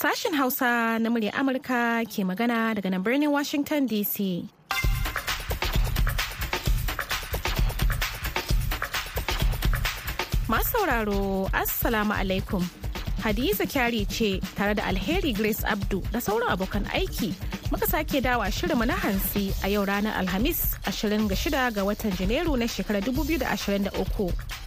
Sashen Hausa na murya Amurka ke magana daga nan birnin Washington DC. Masu sauraro, Assalamu alaikum. Hadiza kyari ce tare da Alheri Grace Abdu da sauran abokan aiki muka sake dawa shirinmu na hansi a yau ranar Alhamis 26 ga watan Janairu na shekarar 2023.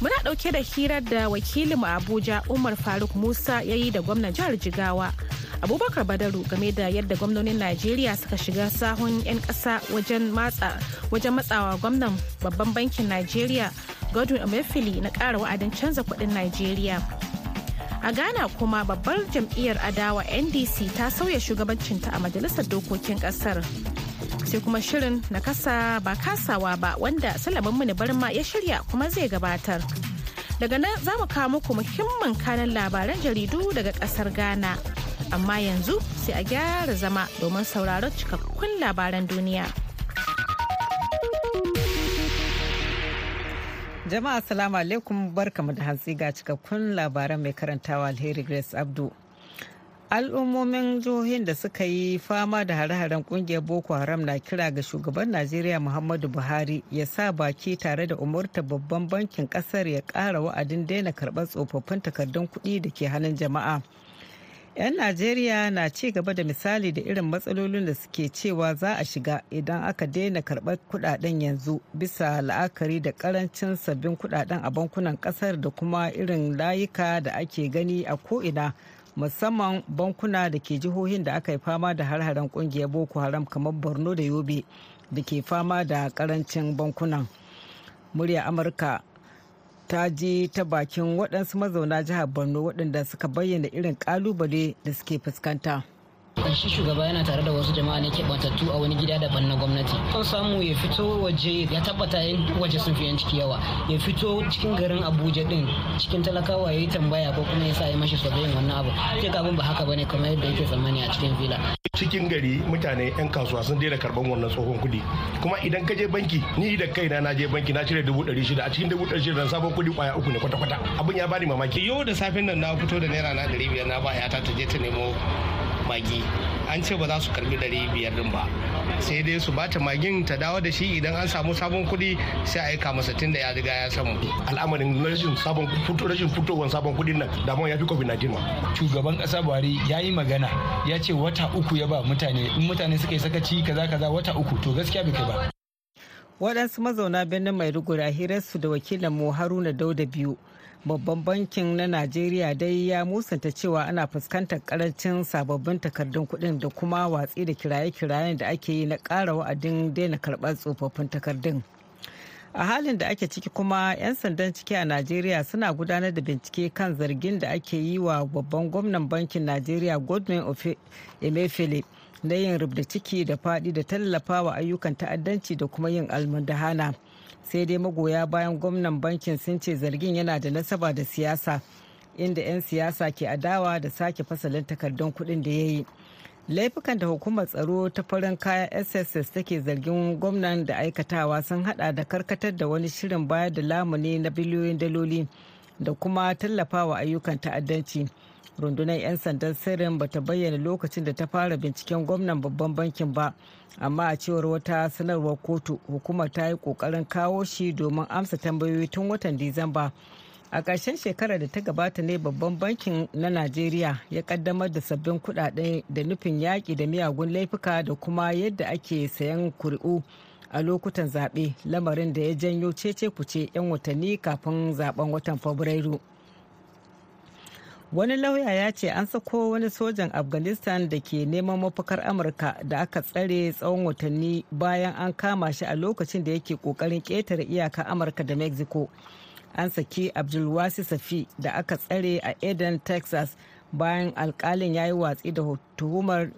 Muna ɗauke da hirar da wakilinmu Abuja Umar Faruk Musa ya yi da gwamnan jihar Jigawa. Abubakar Badaru game da yadda gwamnonin Najeriya suka shiga sahun 'yan ƙasa wajen matsawa gwamnan babban bankin Najeriya Godwin Emefiele na ƙara wa'adin canza kuɗin Najeriya. A Ghana kuma babbar jam'iyyar adawa NDC ta sauya shugabancinta a majalisar dokokin ƙasar. Sai kuma shirin na kasa ba kasawa ba wanda salamin mini barma ya shirya kuma zai gabatar. Daga nan za mu kawo muku muhimmin kanan labaran jaridu daga ƙasar ghana. Amma yanzu sai a gyara zama domin sauraron cikakkun labaran duniya. Jama'a salamu alaikum. Barkamu da hantsi ga cikakkun labaran mai karantawa alheri grace abdu. Al'ummomin jihohin da suka yi fama da hare-haren ƙungiyar boko haram na kira ga shugaban najeriya muhammadu buhari ya sa baki tare da umurta babban bankin ƙasar ya kara wa'adin daina karɓar tsofaffin takardun kuɗi da ke hannun jama'a. 'yan najeriya na ci gaba da misali da irin matsalolin da suke cewa za a shiga idan aka daina karɓar kuɗaɗen yanzu bisa la'akari da ƙarancin sabbin kuɗaɗen a bankunan ƙasar da kuma irin layuka da ake gani a ko'ina. Musamman bankuna da ke jihohin da aka yi fama da har-haren ƙungiyar boko haram kamar borno da yobe da ke fama da ƙarancin bankunan murya amurka ta ji ta bakin waɗansu mazauna jihar borno waɗanda suka bayyana irin ƙalubale da suke fuskanta. Shi shugaba yana tare da wasu jama'a ne keɓantattu a wani gida daban na gwamnati. Kan samu ya fito waje ya tabbata yin waje sun fi yan ciki yawa. Ya fito cikin garin abuja din cikin talakawa ya yi tambaya ko kuma ya sa ya mashi sabayin wannan abu. Sai abin ba haka ba ne kamar yadda yake tsammani a cikin villa. Cikin gari mutane yan kasuwa sun daina karɓan wannan tsohon kuɗi. Kuma idan ka je banki ni da kaina na je banki na cire dubu ɗari shida. A cikin dubu ɗari shida sabon kuɗi ƙwaya uku ne kwata-kwata. Abin ya bani mamaki. Yau da safin nan na fito da naira na ɗari biyar na ba yata ta je ta nemo magi. An ce ba za su karɓi ɗari biyar din ba. Sai dai su bata magin ta dawo da shi idan an samu sabon kuɗi sai a aika masa tun da ya riga ya samu. Al'amarin rashin sabon rashin fitowar sabon kuɗin nan damuwa ya fi covid 19 ma shugaban ƙasa buhari ya yi magana ya ce wata uku ya ba mutane. In mutane suka yi sakaci kaza kaza wata uku to gaskiya bai kai ba. Waɗansu mazauna birnin maiduguri a hirarsu da wakilin mu haruna dauda biyu babban bankin na najeriya dai ya musanta cewa ana fuskantar ƙarancin sababbin takardun kuɗin da kuma watsi da kiraye-kirayen da ake yi na ƙara wa'adin daina karɓar tsofaffin takardun a halin da ake ciki kuma 'yan sandan ciki a najeriya suna gudanar da bincike kan zargin da ake yi wa babban gwamnan bankin najeriya godwin emefiele na yin rubda ciki da faɗi da tallafawa ayyukan ta'addanci da kuma yin almundahana. Sai dai magoya bayan gwamnan bankin sun ce zargin yana da nasaba da siyasa inda 'yan siyasa ke adawa da sake fasalin takardun kuɗin da ya yi. Laifukan da hukumar tsaro ta farin kaya sss take zargin gwamnan da aikatawa sun hada da karkatar da wani shirin bayar da lamuni na biliyoyin daloli da kuma tallafawa ayyukan ta'addanci. Rundunar 'yan sandan sirrin bata bayyana lokacin da ta fara binciken gwamnan babban bankin ba. Amma a cewar wata sanarwar kotu hukumar ta yi ƙoƙarin kawo shi domin amsa tambayoyi tun watan disamba. A ƙarshen shekarar da ta gabata ne babban bankin na najeriya ya kaddamar da sabbin kuɗaɗe da nufin yaƙi da miyagun laifuka da kuma yadda ake sayan kuri'u a lokutan zaɓe lamarin da ya janyo cece kuce 'yan watanni kafin zaɓen watan fabrairu. Wani lauya ya ce an sako wani sojan afghanistan da ke neman mafakar amurka da aka tsare tsawon watanni bayan an kama shi a lokacin da yake ƙoƙarin ƙetare iyaka amurka da mexico. An saki abdulwasi safi da aka tsare a eden texas bayan alkalin ya yi watsi da tuhumar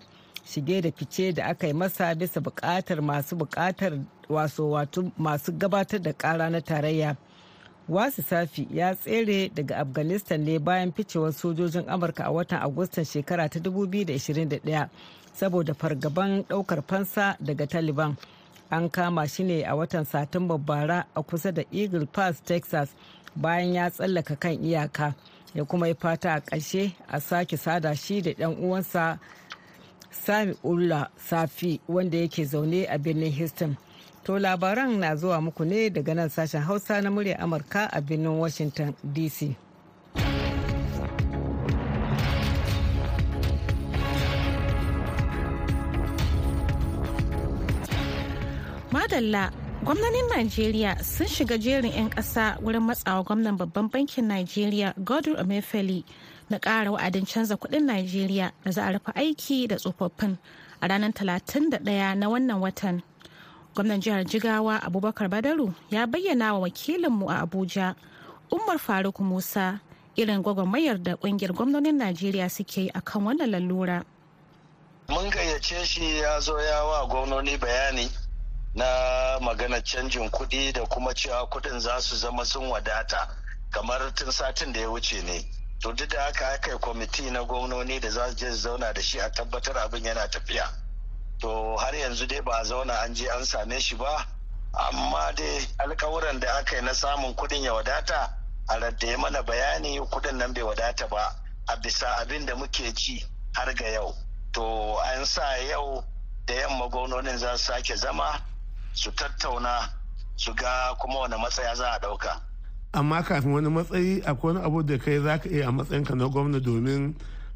shige da fice da aka yi masa bisa buƙatar masu buƙatar waso masu gabatar da kara na tarayya. Wasu safi ya tsere daga afghanistan ne bayan ficewar sojojin amurka a watan agustan shekara ta 2021 saboda fargaban ɗaukar fansa daga taliban. An kama shi ne a watan satumba bara a kusa da eagle pass texas bayan ya tsallaka kan iyaka ya kuma yi fata a ƙarshe a sake sada shi da ɗan uwansa sami ulla safi wanda yake zaune a birnin houston. To labaran na zuwa muku ne daga nan sashen hausa na murya amurka a birnin washington dc madalla gwamnanin najeriya sun shiga jerin 'yan ƙasa wurin matsawa gwamnan babban bankin najeriya godwin emefiele na ƙara wa'adin canza kuɗin najeriya da za a rufe aiki da tsofaffin a ranar 31 na wannan watan. Gwamnan jihar jigawa abubakar badaru ya bayyana wa wakilinmu a abuja umar faruk musa irin gwagwarmayar da ƙungiyar gwamnonin najeriya suke yi akan wannan lalura. Mun gayyace shi ya zo ya wa gwamnoni bayani na magana canjin kuɗi da kuma cewa kuɗin za su zama sun wadata kamar tun satin da ya wuce ne. To duk da haka aka yi kwamiti na gwamnoni da za su je zauna da shi a tabbatar abin yana tafiya. To har yanzu dai ba zauna an je an same shi ba amma dai alkawuran da aka yi na samun kuɗin ya wadata a radda mana bayani kuɗin nan bai wadata ba a bisa abin da muke ji har ga yau to an sa yau da yamma gwamnonin za su sake zama su tattauna su ga kuma wani matsaya za a ɗauka. amma kafin wani matsayi akwai wani abu da kai za ka iya a matsayinka na gwamna domin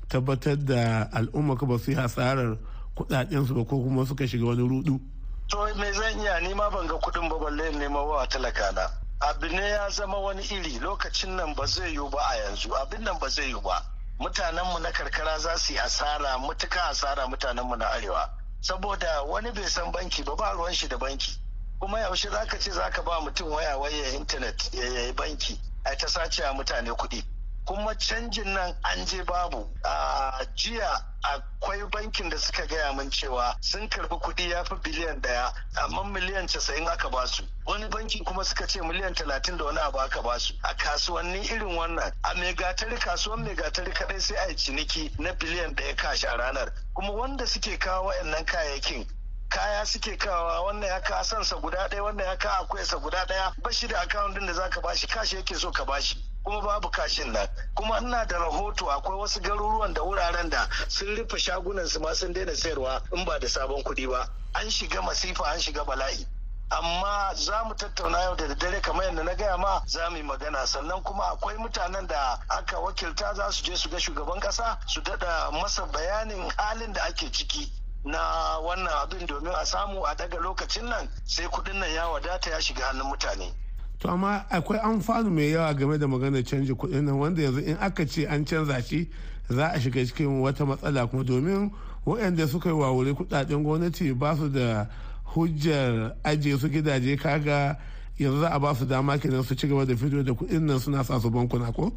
tabbatar da al'umma ka ba su yi hasarar kudadensu ba ko kuma suka shiga wani rudu. to me zan iya? Ni ma ban ga kuɗin ba balle nema wa talaka na abu ne ya zama wani iri. Lokacin nan ba zai yiwu ba a yanzu. Abin nan ba zai yiwu ba. Mutanenmu na karkara za su yi asara mutuka asara mutanenmu na arewa. Saboda wani bai san banki ba ba ruwan shi da banki. Kuma yaushe zaka ce zaka ba mutum waya waya intanet ya yi banki a ta sace mutane kuɗi? Kuma canjin nan an je babu. A jiya akwai bankin da suka gaya min cewa sun karɓi kuɗi ya fi biliyan ɗaya amma miliyan casa'in aka ba su. Wani banki kuma suka ce miliyan talatin da wani abu aka ba su. A kasuwanni irin wannan a megatari kasuwan megatari kadai sai a yi ciniki na biliyan ɗaya kashi a ranar. Kuma wanda suke kawo waɗannan kayayyakin kaya suke kawa wannan ya ka sansa guda ɗaya wannan ya ka akwai sa guda ɗaya bashi da akawun da zaka bashi kashi yake so ka bashi kuma babu kashin nan. Kuma ina da rahoto akwai wasu garuruwan da wuraren da sun rufe shagunan su ma sun daina sayarwa in ba da sabon kuɗi ba. An shiga masifa an shiga bala'i. Amma za mu tattauna yau da daddare kamar yadda na gaya ma za mu yi magana. Sannan kuma akwai mutanen da aka wakilta za su je su ga shugaban kasa su dada masa bayanin halin da ake ciki na wannan abin domin a samu a daga lokacin nan sai kuɗin nan ya wadata ya shiga hannun mutane. To amma akwai amfani mai yawa game da maganar canji kuɗin nan wanda yanzu in aka ce an canza shi za a shiga cikin wata matsala kuma domin waɗanda suka yi wawure kuɗaɗen gwamnati ba su da hujjar ajiye su gidaje. Kaga yanzu za a ba su dama kenan su ci gaba da fito da kuɗin nan suna sa su bankuna ko?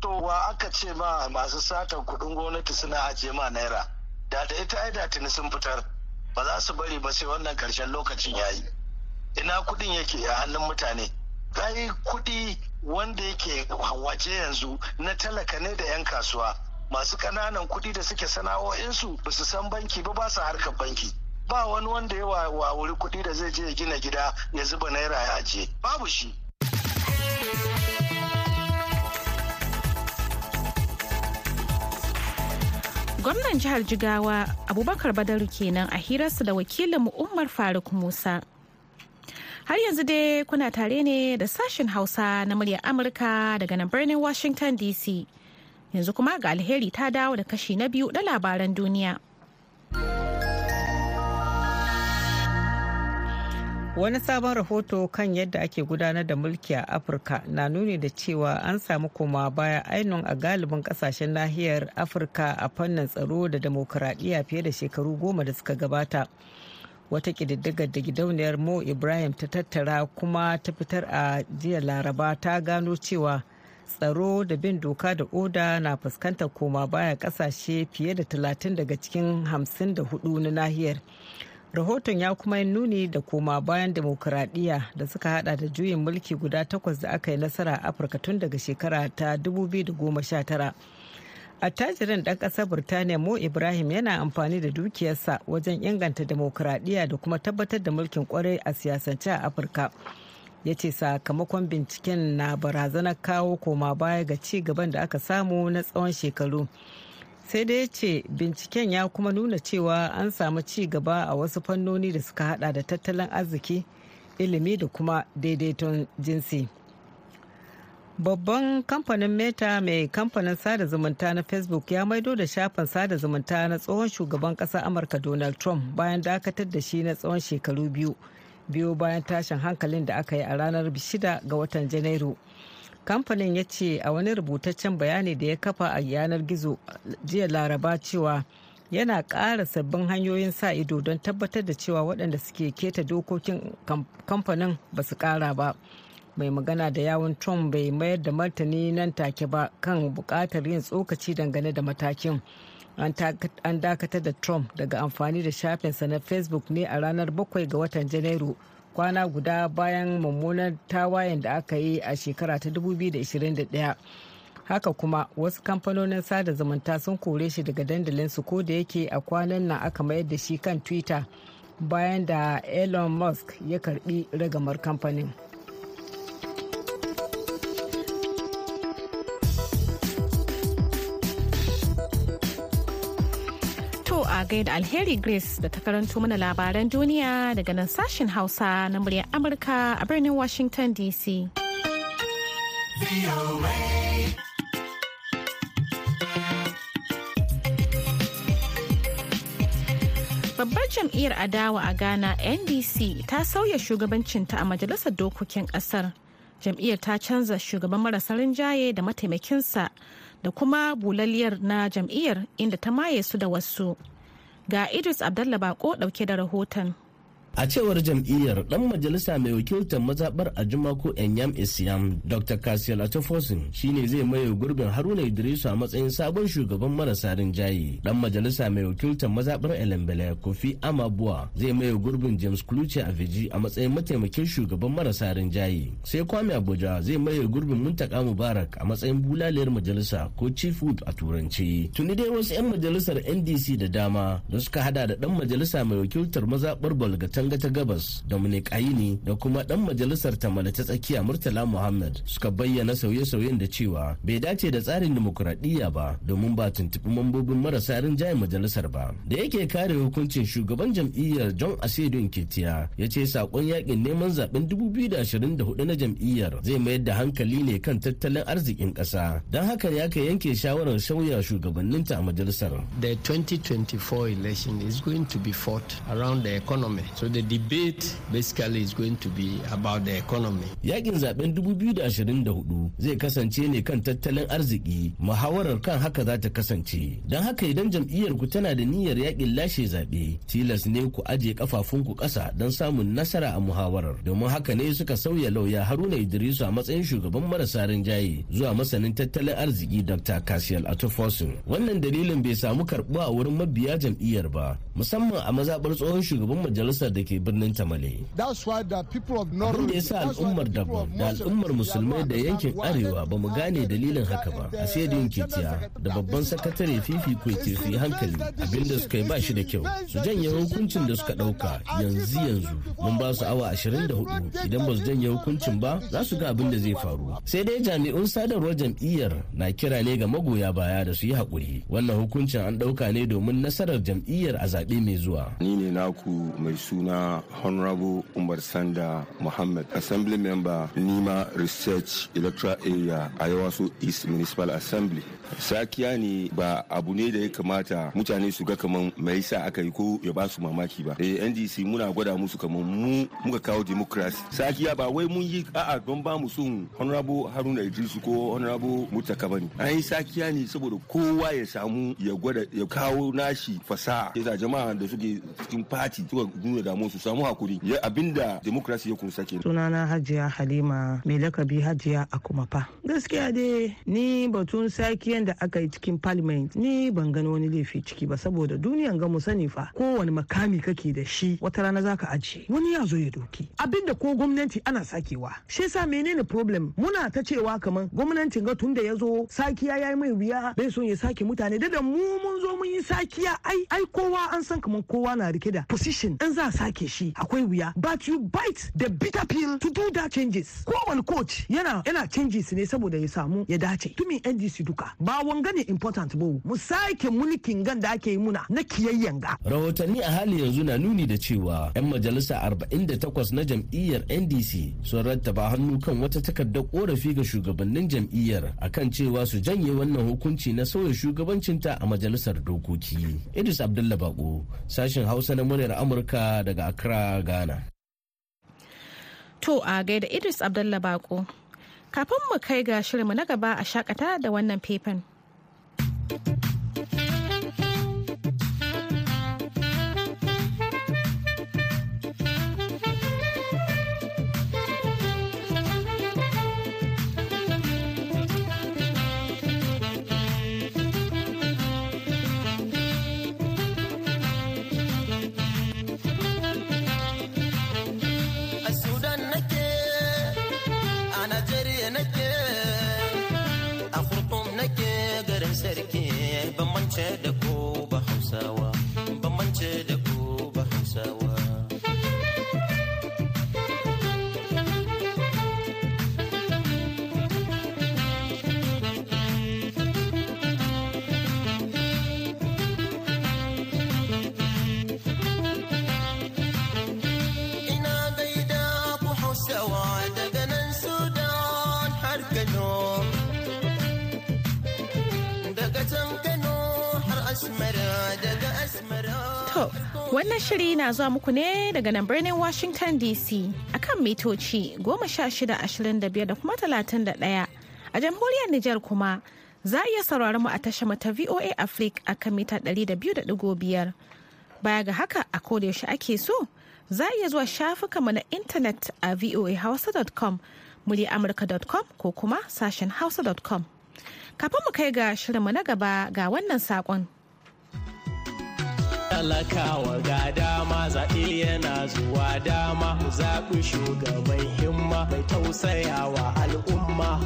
to wa aka ce ma masu satan kuɗin gwamnati suna ajiye ma naira? Da da ita ai da tuni sun fitar. Ba za su bari ba sai wannan ƙarshen lokacin yayi ina kuɗin yake a hannun mutane? Kai kuɗi wanda yake waje yanzu na talaka ne da 'yan kasuwa. Masu ƙananan kuɗi da suke sana'o'insu ba su san banki ba ba su harkar banki. Ba wani wanda ya wa wuri kuɗi da zai je ya gina gida ya zuba naira ya ajiye. Babu shi. Gwamnan jihar jigawa abubakar badaru kenan a hirarsa da wakilinmu umar faruk musa. Har yanzu dai kuna tare ne da sashen hausa na muryar amurka daga nan birnin washington dc yanzu kuma ga alheri ta dawo da kashi na biyu na labaran duniya. Wani sabon rahoto kan yadda ake gudanar da mulki a afirka na nuni da cewa an samu koma baya ainun a galibin ƙasashen nahiyar afirka a fannin tsaro da demokuraɗiyya fiye da shekaru goma da suka gabata. Wata ƙididdigar da gidauniyar mo ibrahim ta tattara kuma ta fitar a jiya laraba ta gano cewa tsaro da bin doka da oda na fuskantar koma baya ƙasashe fiye da 30 daga cikin 54 na nahiyar. Rahoton ya kuma yi nuni da koma bayan demokuraɗiyya da suka hada da juyin mulki guda takwas da aka yi nasara a afirka tun daga shekara ta 2019 attajirin ɗan ƙasar birtaniya mo ibrahim yana amfani da dukiyarsa wajen inganta demokuraɗiyya da kuma tabbatar da mulkin ƙwarai a siyasance a afirka. Ya ce sakamakon binciken na barazanar kawo koma baya ga ci gaban da aka samu na tsawon shekaru. Sai dai ya ce binciken ya kuma nuna cewa an samu ci gaba a wasu fannoni da suka hada da tattalin arziki ilimi da kuma daidaiton jinsi. Babban kamfanin meta mai kamfanin sada zumunta na facebook ya maido da shafin sada zumunta na tsohon shugaban ƙasar amurka donald trump bayan dakatar da shi na tsawon shekaru biyu biyu bayan tashin hankalin da aka yi a ranar 6 ga watan janairu. Kamfanin ya ce a wani rubutaccen bayani da ya kafa a yanar gizo jiya laraba cewa yana ƙara sabbin hanyoyin sa ido don tabbatar da cewa waɗanda suke keta dokokin kamfanin ba su ƙara ba. Mai magana da yawun trump bai mayar da martani nan take ba kan buƙatar yin tsokaci dangane da matakin. An dakatar da trump daga amfani da shafinsa na facebook ne a ranar 7 ga watan janairu kwana guda bayan mummunan tawayen da aka yi a shekara ta 2021 haka kuma wasu kamfanonin sada zumunta sun kore shi daga dandalinsu ko da yake a kwanan nan aka mayar da shi kan twitter bayan da elon musk ya karɓi ragamar kamfanin. A gaida alheri grace da ta karanto mana labaran duniya daga nan sashen hausa na muryar amurka a birnin washington dc babbar jam'iyyar adawa a ghana ndc ta sauya shugabancinta a majalisar dokokin ƙasar jam'iyyar ta canza shugaban marasa rinjaye da mataimakinsa da kuma bulaliyar na jam'iyyar inda ta maye su da wasu. Ga idris abdallah bako ɗauke da rahoton. A cewar jam'iyyar dan majalisa mai wakiltar mazabar a jumako enyam isiyam dr kasiyal atofosin shine zai maye gurbin haruna idrisu a matsayin sabon shugaban marasa rinjaye. Dan majalisa mai wakiltar mazabar elembele kofi amabuwa zai maye gurbin james kluche a viji a matsayin mataimakin shugaban marasa rinjaye. Sai kwame abuja zai maye gurbin muntaka mubarak a matsayin bulaliyar majalisa ko chief whip a turanci tuni dai wasu 'yan majalisar ndc da dama da suka hada da dan majalisa mai wakiltar mazabar bolgata Tanga ta Gabas Dominic Aini da kuma dan majalisar Tamale ta tsakiya Murtala Muhammad suka bayyana sauye-sauyen da cewa bai dace da tsarin dimokuraɗiyya ba domin ba tuntuɓi mambobin marasa rinjayen majalisar ba. Da yake kare hukuncin shugaban jam'iyyar John Asedo Nketiya ya ce saƙon yaƙin neman zaɓen 2024 na jam'iyyar zai mayar da hankali ne kan tattalin arzikin ƙasa. Don haka ya ka yanke shawarar sauya shugabanninta a majalisar. The 2024 election is going to be fought around the economy. So the debate basically is going to be about the economy. Yakin zaɓen 2024 zai kasance ne kan tattalin arziki, muhawarar kan haka za ta kasance. Don haka idan jam'iyyar ku tana da niyyar yaƙin lashe zaɓe, tilas ne ku aje kafafunku ƙasa don samun nasara a muhawarar. Domin haka ne suka sauya lauya Haruna Idrisu a matsayin shugaban marasa rinjaye zuwa masanin tattalin arziki Dr. Kasiyal Atofosin. Wannan dalilin bai samu karɓuwa a wurin mabiya jam'iyyar ba, musamman a mazaɓar tsohon shugaban majalisar da ke birnin Tamale. Abin da ya sa al'ummar Dabon da al'ummar musulmai da yankin Arewa ba mu gane dalilin haka ba. A sai ketiya da babban sakatare fifi ko ke su yi hankali abin da suka yi ba shi da kyau. Su janye hukuncin da suka ɗauka yanzu yanzu mun ba su awa 24 idan ba su janye hukuncin ba za su ga abin da zai faru. Sai dai jami'un sadarwar jam'iyyar na kira ne ga magoya baya da su yi haƙuri. Wannan hukuncin an ɗauka ne domin nasarar jam'iyyar a zaɓe mai zuwa. Ni ne naku mai suna honorable umar sanda muhammad. Assembly member nima research electoral area a yawaso east municipal assembly. Sakiya ne ba abu ne da ya kamata mutane su ga kaman mai yasa aka yi ko ya ba su mamaki ba. Eh ndc muna gwada musu kaman mu muka kawo democracy. Sakiya ba wai mun yi a'a don ba mu son honorable haruna idrisu ko honorable mutaka ba ne an yi sakiya ne saboda kowa ya samu ya gwada ya kawo nashi fasaha. Yasa jama'a da suke cikin party suka nuna damu su samu haƙuri. Ya abin da demokrasi ya kunsa ke sunana hajiya halima mai lakabi hajiya a kuma fa gaskiya dai ni batun sakiyan da aka yi cikin parliament ni ban gani wani laifi ciki ba saboda duniyan ga mu sani fa kowane makami kake da shi wata rana zaka ajiye. Wani ya zo ya doki. Abinda ko gwamnati ana sakewa. Shi yasa menene problem? Muna ta cewa kaman gwamnatin ga tun da ya zo sakiya ya yi mai wuya bai son ya sake mutane. Da da mu mun zo mun yi sakiya ai ai kowa an san kaman kowa na riƙe da position in za a sake shi akwai wuya. But you bite the bitter pill to do that changes. Kowane coach yana yana changes ne saboda ya samu ya dace. Tumin ndc duka? Ba wanga ne important ba. Mu sake mulkin gan da ake yi muna na kiyayyen ga. Rahotanni a hali yanzu na nuni da cewa 'yan majalisa 48 na jam'iyyar ndc sun rattaba hannu kan wata takardar korafi ga shugabannin jam'iyyar akan cewa su janye wannan hukunci na sauya shugabancinta a majalisar dokoki. Idris abdullah bako sashen hausa na muryar amurka daga accra ghana To a gaida Idris Abdullah Bako. Kafin mu kai ga shirinmu na gaba a shakata da wannan faifan. Wannan shiri na zuwa muku ne daga nan birnin Washington DC akan mitoci goma sha shida ashirin da biyar da kuma talatin da ɗaya. A jamhuriyar Nijar kuma za a iya sauraron mu a tashar mu ta VOA Africa akan mita ɗari da biyu da ɗigo biyar. Baya ga haka a yaushe ake so za a iya zuwa shafukanmu na intanet a voahausa.com, muryaamurka.com ko kuma sashen hausa.com. Kafin mu kai ga shirinmu na gaba ga wannan saƙon. Talakawa ga dama zaɓe yana zuwa dama zaɓi shugaban himma mai tausayawa al'umma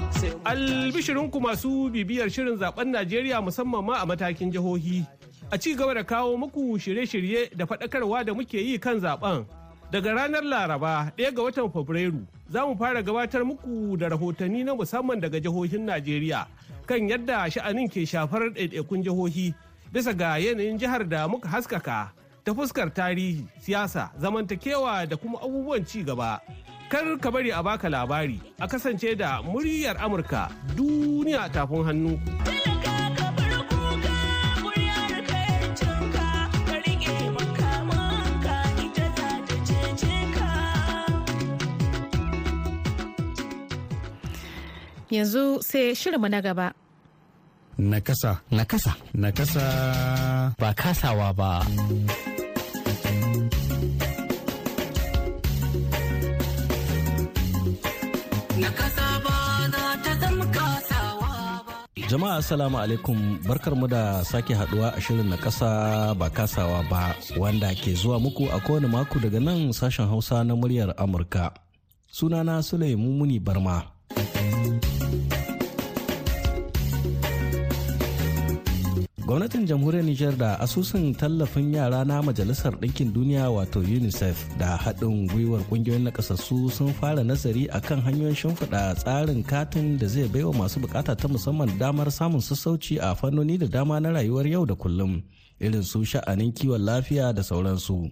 Albishirinku masu bibiyar shirin zaɓen Najeriya musamman ma a matakin jihohi. A ci gaba da kawo muku shirye-shirye da faɗakarwa da muke yi kan zaɓen. Daga ranar Laraba ɗaya ga watan Fabrairu za mu fara gabatar muku da rahotanni na musamman daga jihohin Najeriya kan yadda sha'anin ke shafar ɗaiɗaikun jihohi bisa ga yanayin jihar da muka haskaka ta fuskar tarihi, siyasa, zamantakewa da kuma abubuwan ci gaba. Kar ka bari a baka labari a kasance da muryar Amurka duniya tafin hannu. Yanzu sai shirinmu na gaba. Nakasa. Nakasa. Nakasa. Ba kasawa ba. Jama'a Assalamu alaikum barkarmu da sake haɗuwa a shirin na kasa ba kasawa ba wanda ke zuwa muku a kowane mako daga nan sashen hausa na muryar Amurka. Sunana Sule Mumuni Barma. Gwamnatin jamhuriyar nijar da asusun tallafin yara na majalisar ɗinkin duniya wato unicef da haɗin gwiwar ƙungiyoyin nakasassu sun fara nazari akan hanyoyin shimfiɗa tsarin katin da zai baiwa masu buƙata ta musamman damar samun sassauci a fannoni da dama na rayuwar yau da kullum irin su sha'anin kiwon lafiya da sauransu.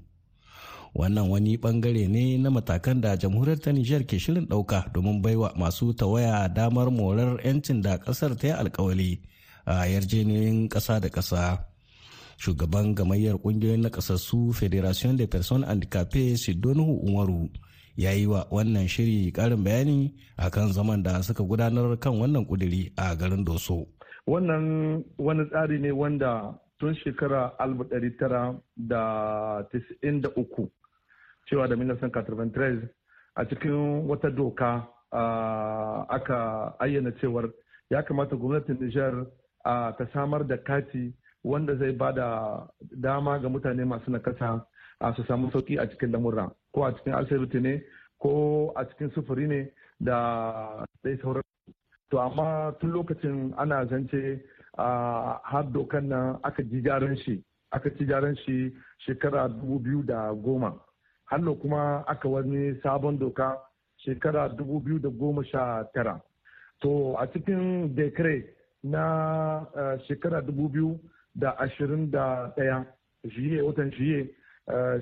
Wannan wani ɓangare ne na matakan da jamhuriyar ta nijar ke shirin ɗauka domin baiwa masu tawaya damar morar 'yancin da ƙasar ta yi alkawali. A yarjejeniyoyin ƙasa da ƙasa. Shugaban gamayyar ƙungiyoyin na ƙasassu federation de personnes handicapées sidonu umaru ya yi wa wannan shiri ƙarin bayani akan zaman da suka gudanar kan wannan ƙuduri a garin doso. Wannan wani tsari ne wanda tun shekara 1993 cewa da 1993 a cikin wata doka aka ayyana cewar ya kamata gwamnatin Nijar ta samar da kati wanda zai ba da dama ga mutane masu nakasa su samu sauƙi a cikin lamurra. Ko a cikin asibiti ne ko a cikin sufuri ne da dai sauran. To amma tun lokacin ana zance har dokan nan aka ji gyaran shi aka ci gyaran shi shekara dubu biyu da goma. Hannu kuma aka wani sabon doka shekara tara. to a cikin dekre na shekara ɗaya. Jiye watan jiye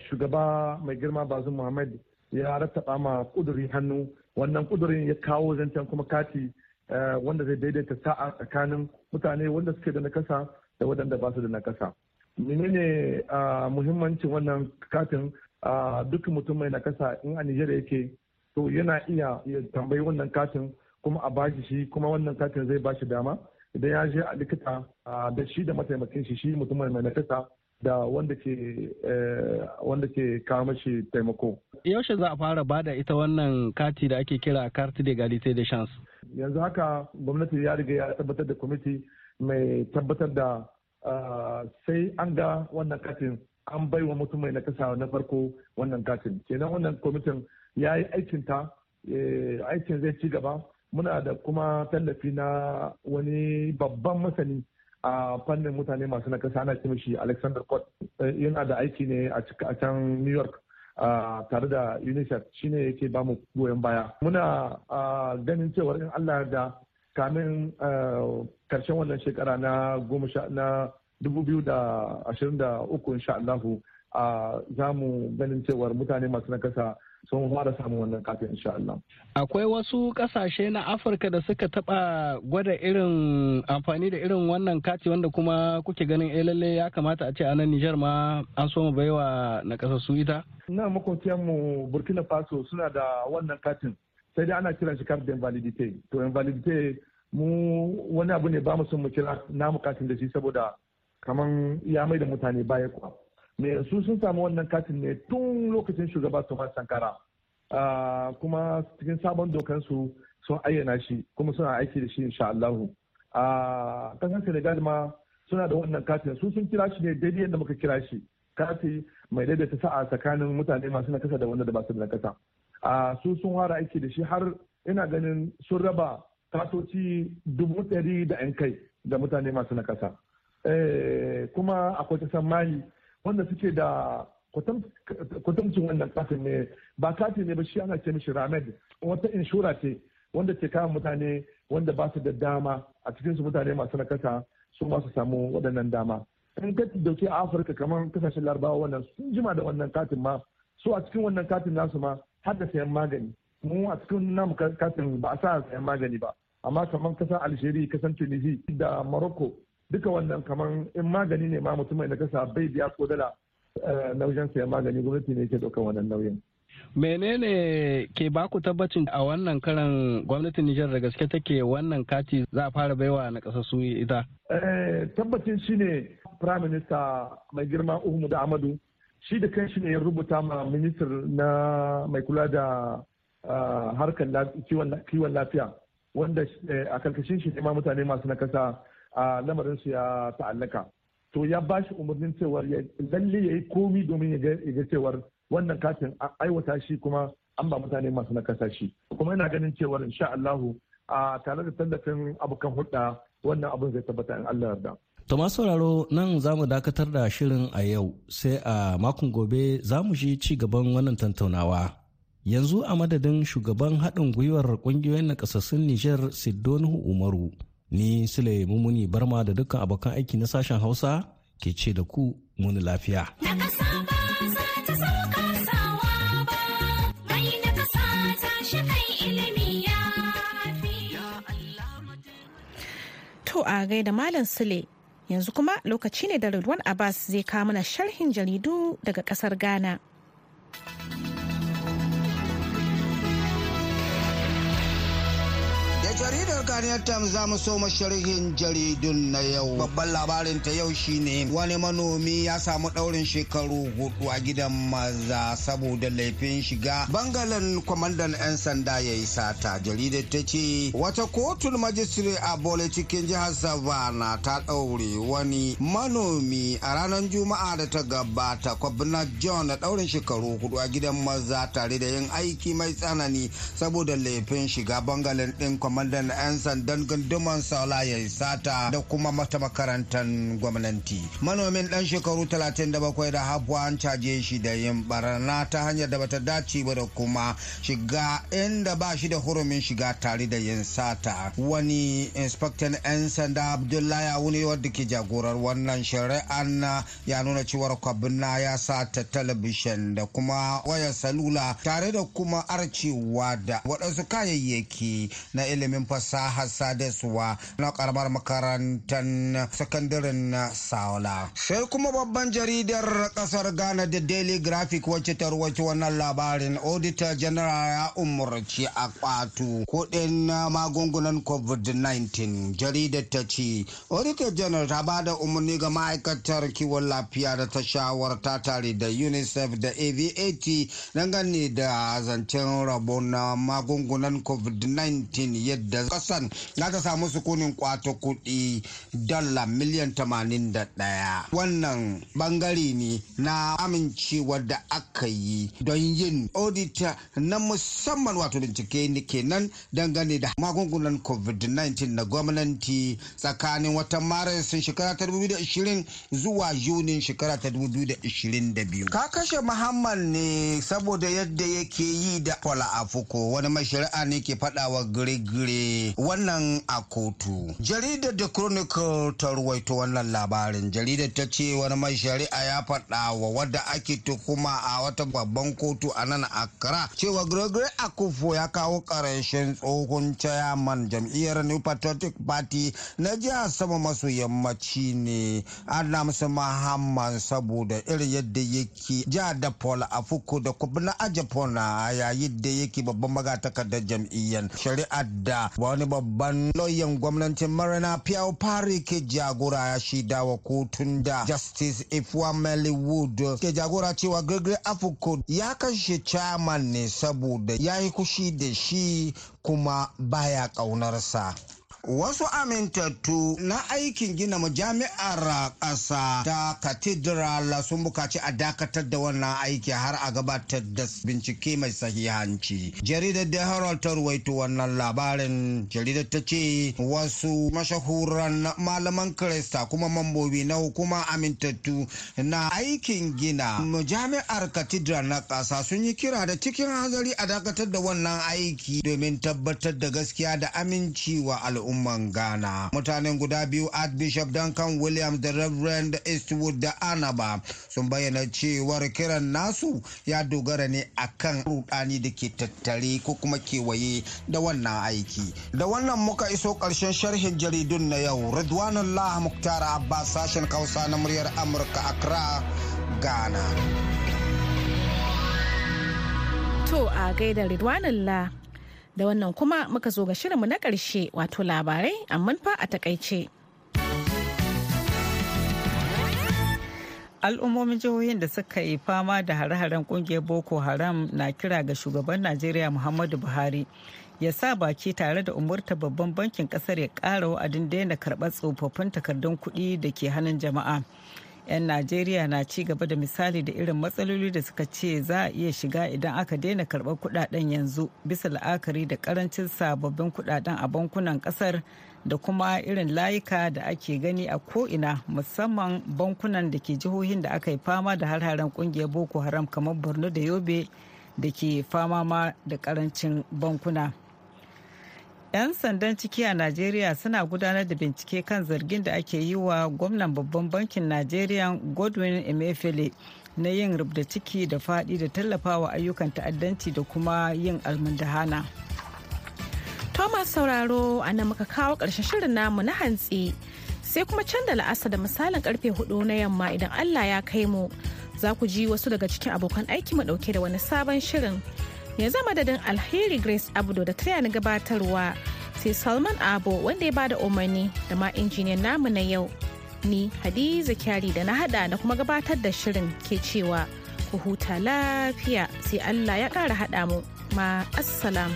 shugaba mai girma bazin muhammad ya rattaba ma kuduri hannu. Wannan kudurin ya kawo zancen kuma kati wanda zai daidaita sa'a tsakanin mutane wanda suke da nakasa da waɗanda ba su da nakasa. Menene muhimmancin wannan katin? Duk mutum mai nakasa in a nijar yake to yana iya ya tambayi wannan katin kuma a bashi shi kuma wannan katin zai bashi dama. Idan ya je a likita da shi da mataimakin shi shi mutum mai nakasa da wanda ke wanda ke kawo mashi taimako. Yaushe za a fara ba da ita wannan kati da ake kira carte d'égalité de chance? Yanzu haka gwamnati ya riga ya tabbatar da kwamiti mai tabbatar da sai an ga wannan katin an bai wa mutum mai nakasa na farko wannan katin. Kenan wannan kwamitin ya yi aikinta aikin zai ci gaba muna da kuma tallafi na wani babban masani a fannin mutane masu nakasa ana ce shi alexander Port yana da aiki ne a can new york tare da unicef. Shine yake ba mu goyon baya. Muna ganin cewar in allah da kamin ƙarshen wannan shekara na goma na dubu biyu da ashirin da uku insha allahu za mu ganin cewar mutane masu nakasa sun fara samun wannan kafin insha Allah. Akwai wasu ƙasashe na Afirka da suka taba gwada irin amfani da irin wannan kati wanda kuma kuke ganin eh lalle ya kamata a ce a nan Nijar ma an so mu baiwa na su ita? Na makwabciyan mu Burkina Faso suna da wannan katin sai dai ana kiran shi carte d'invalidité. To invalidité mu wani abu ne ba mu son mu kira namu katin da shi saboda kaman ya mai da mutane baya kuwa. Me su sun samu wannan katin ne tun lokacin shugaba Thomas Sankara. Kuma cikin sabon dokansu sun ayyana shi kuma suna aiki da shi insha Allahu. A ƙasar Senegal ma suna da wannan katin. Su sun kira shi ne daidai yadda muka kira shi. Kati mai daidaita sa'a tsakanin mutane masu nakasa da wanda da ba su da nakasa. A su sun fara aiki da shi har ina ganin sun raba katoci dubu ɗari da 'yan kai da mutane masu nakasa. Kuma akwai kasan mali wanda suke da kwatamcin wannan katin ne ba katin ne ba shi ana ce mishi ramed. Wata inshora ce wanda ke kawo mutane wanda ba su da dama a cikin su mutane masu nakasa su ma su samu waɗannan dama. In ka ɗauke a afirka kamar ƙasashen larabawa wannan sun jima da wannan katin ma su a cikin wannan katin nasu ma har da sayan magani. Mu a cikin namu katin ba a sa sayan magani ba. Amma kamar ƙasar algeria ƙasar tunisia da morocco duka wannan kamar in magani ne ma mutum mai nakasa bai biya ko dala na wajen sayan magani gwamnati ne ke ɗaukar wannan nauyin. menene ke baku tabbacin a wannan karan gwamnatin Nijar da gaske take wannan kati za a fara baiwa na ƙasa su ita? tabbacin shi ne prime minister mai girma Uhumudu Amadu shi da kan shi ne ya rubuta ma minister na mai kula da harkar kiwon lafiya wanda a ƙarƙashin shi ne ma mutane masu nakasa lamarin su ya ta'allaka to ya ba shi umarnin cewar lalle ya yi komi domin ya ga cewar wannan katin aiwata shi kuma an ba mutane masu nakasa shi kuma ina ganin cewar insha Allahu a tare da tallafin abokan hulɗa wannan abin zai tabbata in Allah yarda. To masu sauraro nan za mu dakatar da shirin a yau sai a makon gobe za mu shi ci gaban wannan tantaunawa. Yanzu a madadin shugaban haɗin gwiwar ƙungiyoyin nakasassun Nijar Siddonu Umaru. Ni Sule Mumuni Barma da dukkan abokan aiki na sashen Hausa ke ce da ku muni lafiya. To a gaida Malam Sule yanzu kuma lokaci ne da Ridwan Abbas zai kawo mana sharhin jaridu daga ƙasar Ghana. Ghanaian Times za mu so sharhin jaridun na yau. Babban labarin ta yau shine wani manomi ya samu daurin shekaru huɗu a gidan maza saboda laifin shiga bangalen kwamandan 'yan sanda ya yi sata. Jaridar ta ce wata kotun majistire a Bole cikin jihar Savannah ta daure wani manomi a ranar Juma'a da ta gabata kwabna John da daurin shekaru huɗu a gidan maza tare da yin aiki mai tsanani saboda laifin shiga bangalen din kwamandan 'yan sandan gunduman saula ya sata da kuma mata makarantar gwamnati. Manomin dan shekaru 37 da habuwa an caje shi da yin barna ta hanyar da bata dace ba da kuma shiga inda ba shi da hurumin shiga tare da yin sata. Wani inspector 'yan sanda abdullahi wuni wadda ke jagorar wannan shari'an ya nuna cewar kwabna ya sata talabishin da kuma wayar salula tare da kuma arcewa da waɗansu kayayyaki na ilimin fasahar sadarwa na karamar makarantar sakandaren saula. Sai kuma babban jaridar ƙasar ghana da daily graphic wacce ta ruwaci wannan labarin auditor general ya umarci a kwato kuɗin magungunan covid-19. Jaridar ta ce auditor general ta ba da umarni ga ma'aikatar kiwon lafiya da ta shawarta tare da unicef da avat dangane da zancen rabo na magungunan covid-19 yadda kasan za ta samu sukunin kwato kuɗi dala miliyan 81 wannan ɓangare ne na amincewa da aka yi don yin audita na musamman wato bincike ne kenan dangane da magungunan covid-19 na gwamnati tsakanin watan maris shekara ta 2020 zuwa yunin shekara ta 2022 ka kashe muhammad ne saboda yadda yake yi da kwala afuko wani mai shari'a ne ke faɗawa gire-gire. Wannan a kotu. Jaridar da chronicle ta ruwaito wannan labarin. Jaridar ta ce wani mai shari'a ya faɗa wa wadda ake tukuma a wata babban kotu a nan accra cewa gregory akufo ya kawo ƙarshen tsohon chairman jam'iyyar new patriotic party na jihar sama maso yammaci ne. Adams muhammad saboda irin yadda yake jihar da paul afuko da kubna ajapona yayin da yake babban magatakardar jam'iyyar. Shari'ar da wani babban lauyan gwamnatin marina piao pari ke jagora ya shaida wa kotun da justice ifwameli wood ke jagora cewa gregory afuko ya kashe chairman ne saboda ya yi kushi da shi kuma baya ƙaunarsa. Wasu amintattu na aikin gina majami'ar ƙasa ta cathedral sun buƙaci a dakatar da wannan aiki har a gabatar da bincike mai sahihanci. Jaridar da Herald ta ruwaito wannan labarin jaridar ta ce wasu mashahuran malaman Kirista kuma mambobi na hukuma amintattu na aikin gina majami'ar cathedral na ƙasa sun yi kira da cikin hanzari a dakatar da wannan aiki domin tabbatar da gaskiya da amincewa al'umma. Al'umman Ghana. Mutanen guda biyu Archbishop Duncan Williams da Reverend Eastwood da Anaba sun bayyana cewar kiran nasu ya dogara ne akan rudani da ke tattare ko kuma kewaye da wannan aiki. Da wannan muka iso ƙarshen sharhin jaridun na yau. Ridwanullah Muktar Abbas sashen Kausa na muryar Amurka Accra, Ghana. To a gaida Ridwanullah da wannan kuma muka zo ga shirinmu na ƙarshe wato labarai amma fa a taƙaice. al'ummomin jihohin da suka yi fama da hare-haren ƙungiyar boko haram na kira ga shugaban najeriya muhammadu buhari ya sa baki tare da umurta babban bankin ƙasar ya ƙara wa'adin daina karɓar tsofaffin takardun kuɗi da ke hannun jama'a 'yan najeriya na ci gaba da misali da irin matsaloli da suka ce za a iya shiga idan aka daina karɓar kuɗaɗen yanzu bisa la'akari da ƙarancin sababbin kuɗaɗen a bankunan ƙasar da kuma irin layuka da ake gani a ko'ina musamman bankunan da ke jihohin da aka yi fama da har-haren ƙungiyar boko haram kamar borno da yobe da ke fama ma da ƙarancin bankuna. 'Yan sandan ciki a najeriya suna gudanar da bincike kan zargin da ake yi wa gwamnan babban bankin najeriya godwin emefiele na yin rubda ciki da faɗi da tallafawa ayyukan ta'addanci da kuma yin almundahana. Thomas sauraro a nan muka kawo ƙarshen shirin namu na hantsi. Sai kuma can da la'asa da misalin ƙarfe huɗu na yamma idan allah ya kai mu za ku ji wasu daga cikin abokan aiki mu ɗauke da wani sabon shirin. Yanzu madadin alheri grace abdo da taya na gabatarwa sai salman abo wanda ya ba da umarni da ma injiniyan namu na yau ni hadiza kyari da na hada da kuma gabatar da shirin ke cewa ku huta lafiya sai allah ya kara hada mu ma assalam.